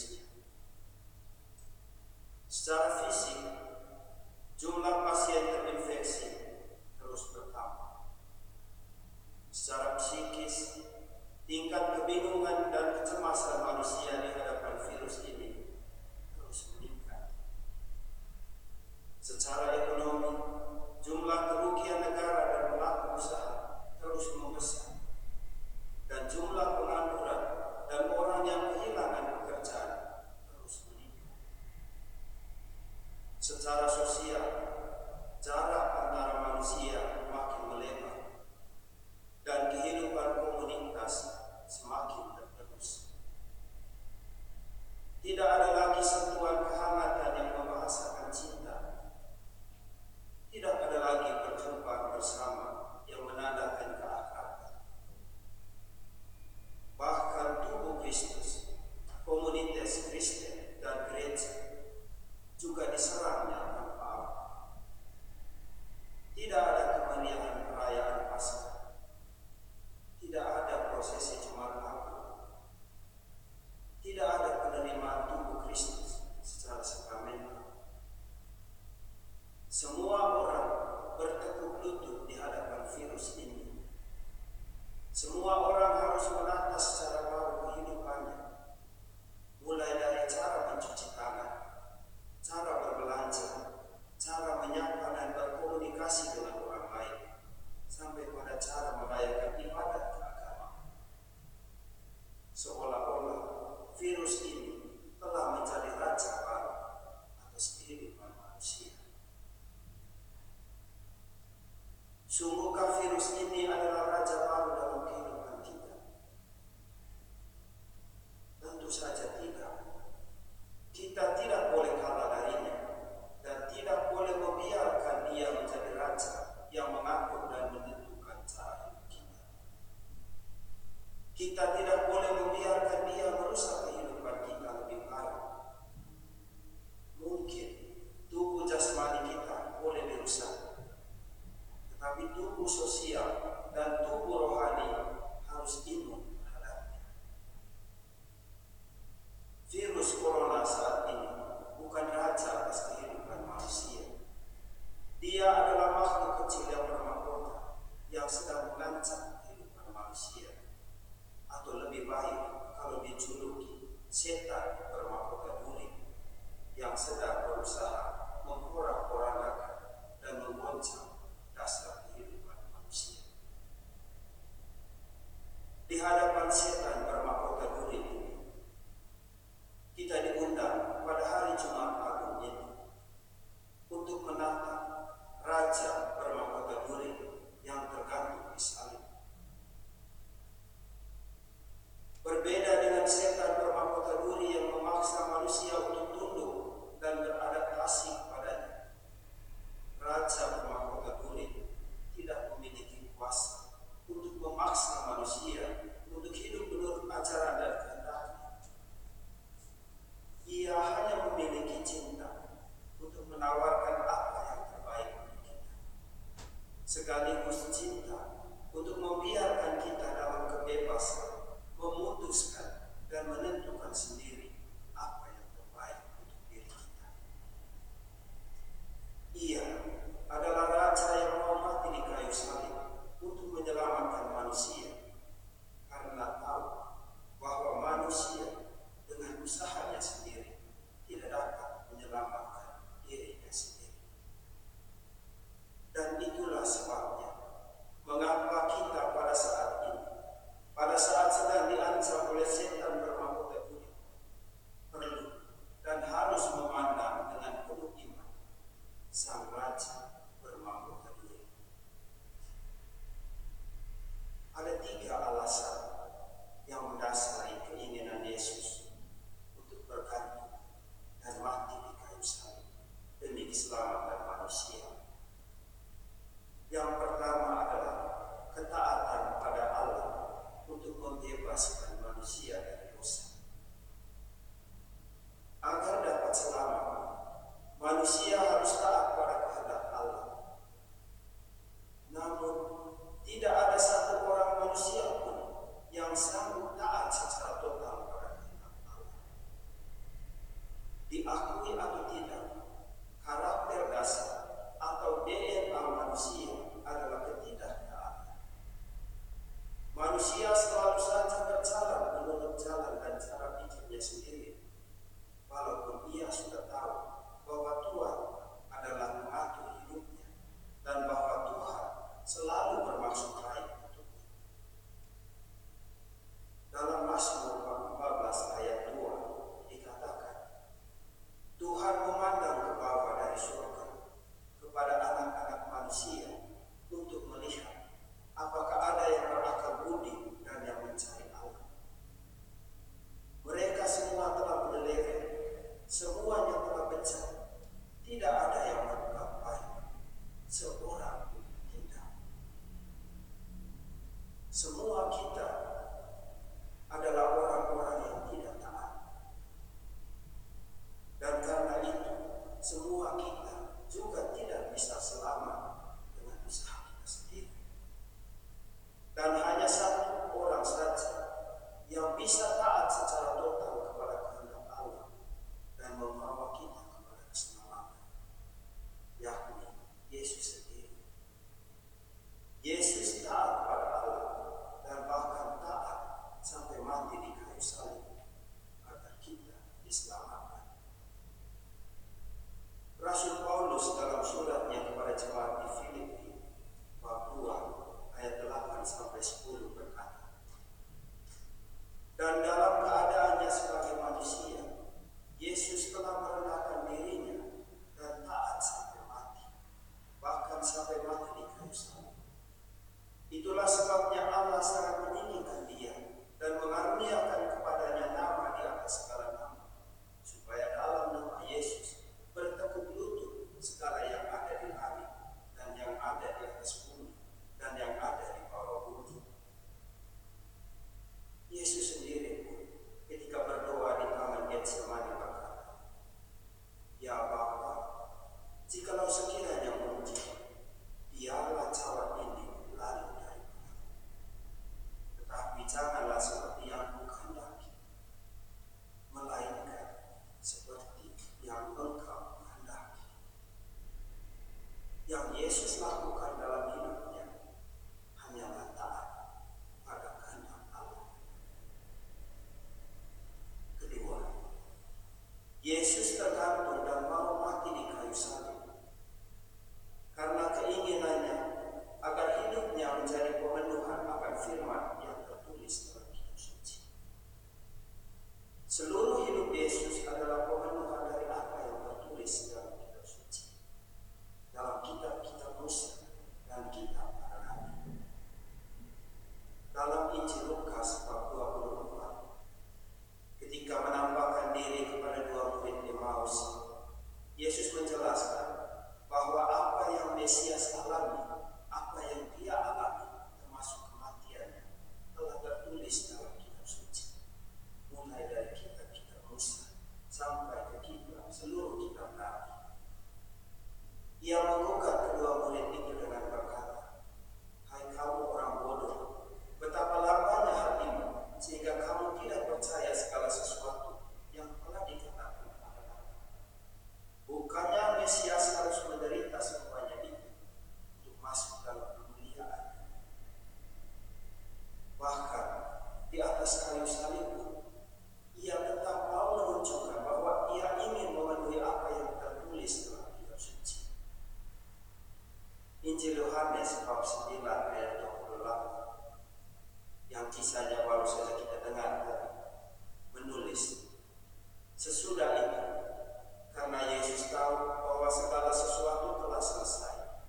Kristus. Secara fisik, jumlah pasien terinfeksi terus bertambah. Secara psikis, tingkat kebingungan dan kecemasan manusia di hadapan virus ini terus meningkat. Secara ekonomi, jumlah kerugian negara dan pelaku usaha terus membesar. Dan jumlah Semua Yeah. So Injil Yohanes bab 9 ayat 28 yang kisahnya baru saja kita dengar, menulis. Sesudah itu karena Yesus tahu bahwa segala sesuatu telah selesai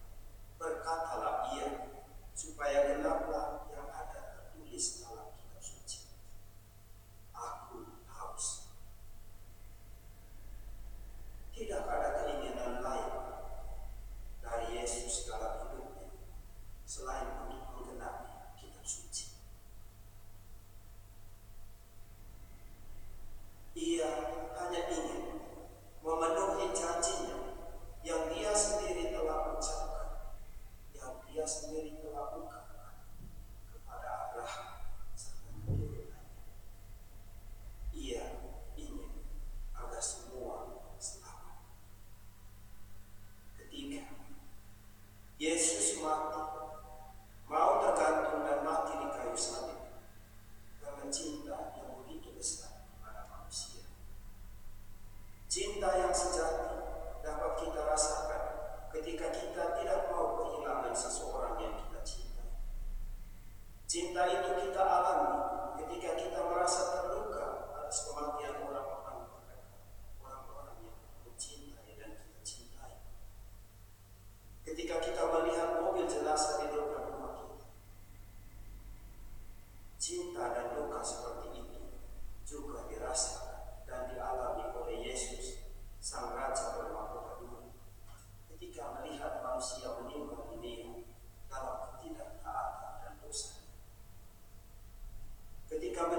berkatalah ia supaya genap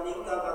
funding